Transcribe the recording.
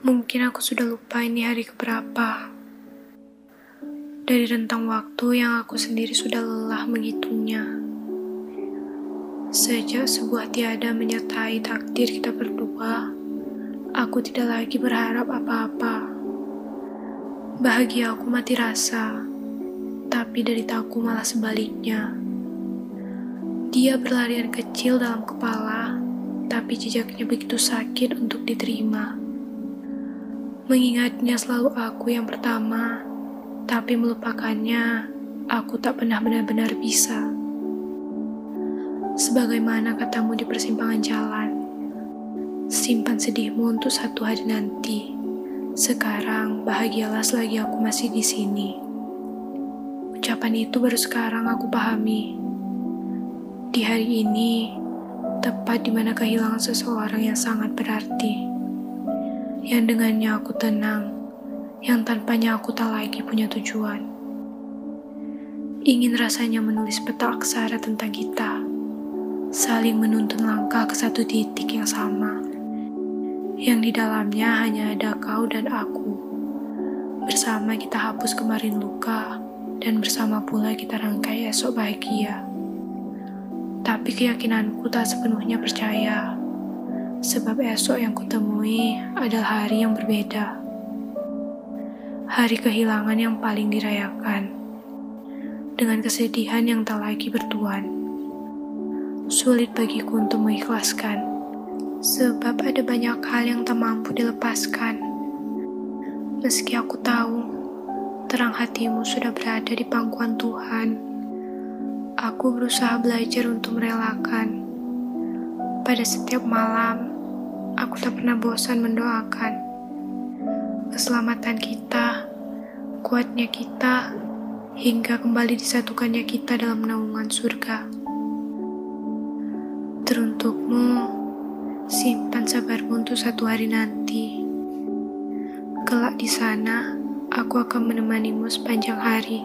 Mungkin aku sudah lupa ini hari keberapa. Dari rentang waktu yang aku sendiri sudah lelah menghitungnya. Sejak sebuah tiada menyertai takdir kita berdua, aku tidak lagi berharap apa-apa. Bahagia aku mati rasa, tapi dari taku malah sebaliknya. Dia berlarian kecil dalam kepala, tapi jejaknya begitu sakit untuk diterima. Mengingatnya selalu aku yang pertama, tapi melupakannya aku tak pernah benar-benar bisa. Sebagaimana katamu di persimpangan jalan, simpan sedihmu untuk satu hari nanti. Sekarang bahagialah selagi aku masih di sini. Ucapan itu baru sekarang aku pahami. Di hari ini, tepat di mana kehilangan seseorang yang sangat berarti yang dengannya aku tenang, yang tanpanya aku tak lagi punya tujuan. Ingin rasanya menulis peta aksara tentang kita, saling menuntun langkah ke satu titik yang sama, yang di dalamnya hanya ada kau dan aku. Bersama kita hapus kemarin luka, dan bersama pula kita rangkai esok bahagia. Tapi keyakinanku tak sepenuhnya percaya Sebab esok yang kutemui adalah hari yang berbeda. Hari kehilangan yang paling dirayakan. Dengan kesedihan yang tak lagi bertuan. Sulit bagiku untuk mengikhlaskan. Sebab ada banyak hal yang tak mampu dilepaskan. Meski aku tahu, terang hatimu sudah berada di pangkuan Tuhan. Aku berusaha belajar untuk merelakan pada setiap malam, aku tak pernah bosan mendoakan keselamatan kita, kuatnya kita, hingga kembali disatukannya kita dalam naungan surga. Teruntukmu, simpan sabarmu untuk satu hari nanti. Kelak di sana, aku akan menemanimu sepanjang hari.